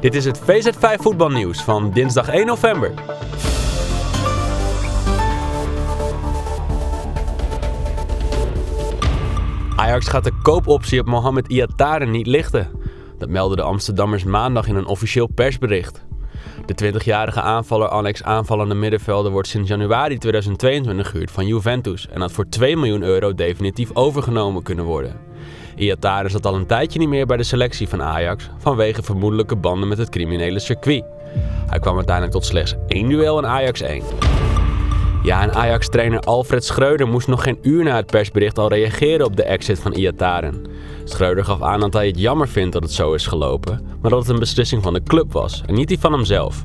Dit is het VZ5 voetbalnieuws van dinsdag 1 november. Ajax gaat de koopoptie op Mohamed Iataren niet lichten. Dat meldden de Amsterdammers maandag in een officieel persbericht. De 20-jarige aanvaller Alex aanvallende middenvelder wordt sinds januari 2022 gehuurd van Juventus en had voor 2 miljoen euro definitief overgenomen kunnen worden. Iataren zat al een tijdje niet meer bij de selectie van Ajax vanwege vermoedelijke banden met het criminele circuit. Hij kwam uiteindelijk tot slechts één duel in Ajax 1. Ja, en Ajax-trainer Alfred Schreuder moest nog geen uur na het persbericht al reageren op de exit van Iataren. Schreuder gaf aan dat hij het jammer vindt dat het zo is gelopen, maar dat het een beslissing van de club was en niet die van hemzelf.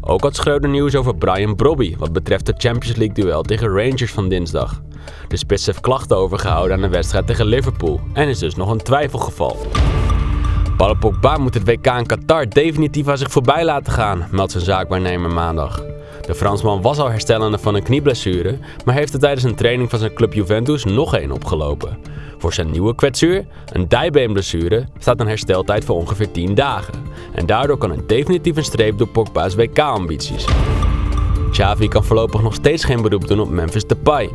Ook had Schreuder nieuws over Brian Brobby wat betreft het Champions League duel tegen Rangers van dinsdag. De spits heeft klachten overgehouden aan de wedstrijd tegen Liverpool en is dus nog een twijfelgeval. Paul Pogba moet het WK in Qatar definitief aan zich voorbij laten gaan, meldt zijn zaakwaarnemer maandag. De Fransman was al herstellende van een knieblessure, maar heeft er tijdens een training van zijn club Juventus nog één opgelopen. Voor zijn nieuwe kwetsuur, een dijbeenblessure, staat een hersteltijd van ongeveer 10 dagen. En daardoor kan er definitief een streep door Pogba's WK-ambities. Xavi kan voorlopig nog steeds geen beroep doen op Memphis Depay.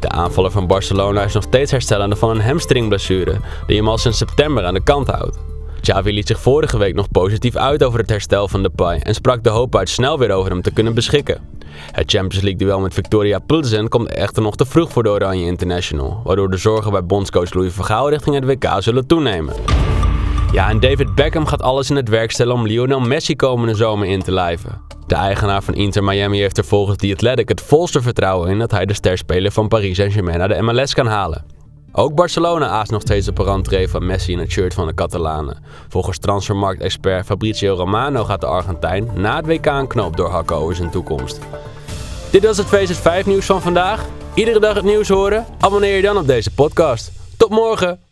De aanvaller van Barcelona is nog steeds herstellende van een hamstringblessure die hem al sinds september aan de kant houdt. Xavi liet zich vorige week nog positief uit over het herstel van Depay en sprak de hoop uit snel weer over hem te kunnen beschikken. Het Champions League duel met Victoria Plzen komt echter nog te vroeg voor de Oranje International, waardoor de zorgen bij bondscoach Louis Vergaal richting het WK zullen toenemen. Ja, en David Beckham gaat alles in het werk stellen om Lionel Messi komende zomer in te lijven. De eigenaar van Inter Miami heeft er volgens The Athletic het volste vertrouwen in dat hij de sterspeler van Paris Saint-Germain naar de MLS kan halen. Ook Barcelona aast nog steeds op een van Messi in het shirt van de Catalanen. Volgens transfermarktexpert Fabrizio Romano gaat de Argentijn na het WK een knoop doorhakken over zijn toekomst. Dit was het VZ5 nieuws van vandaag. Iedere dag het nieuws horen? Abonneer je dan op deze podcast. Tot morgen!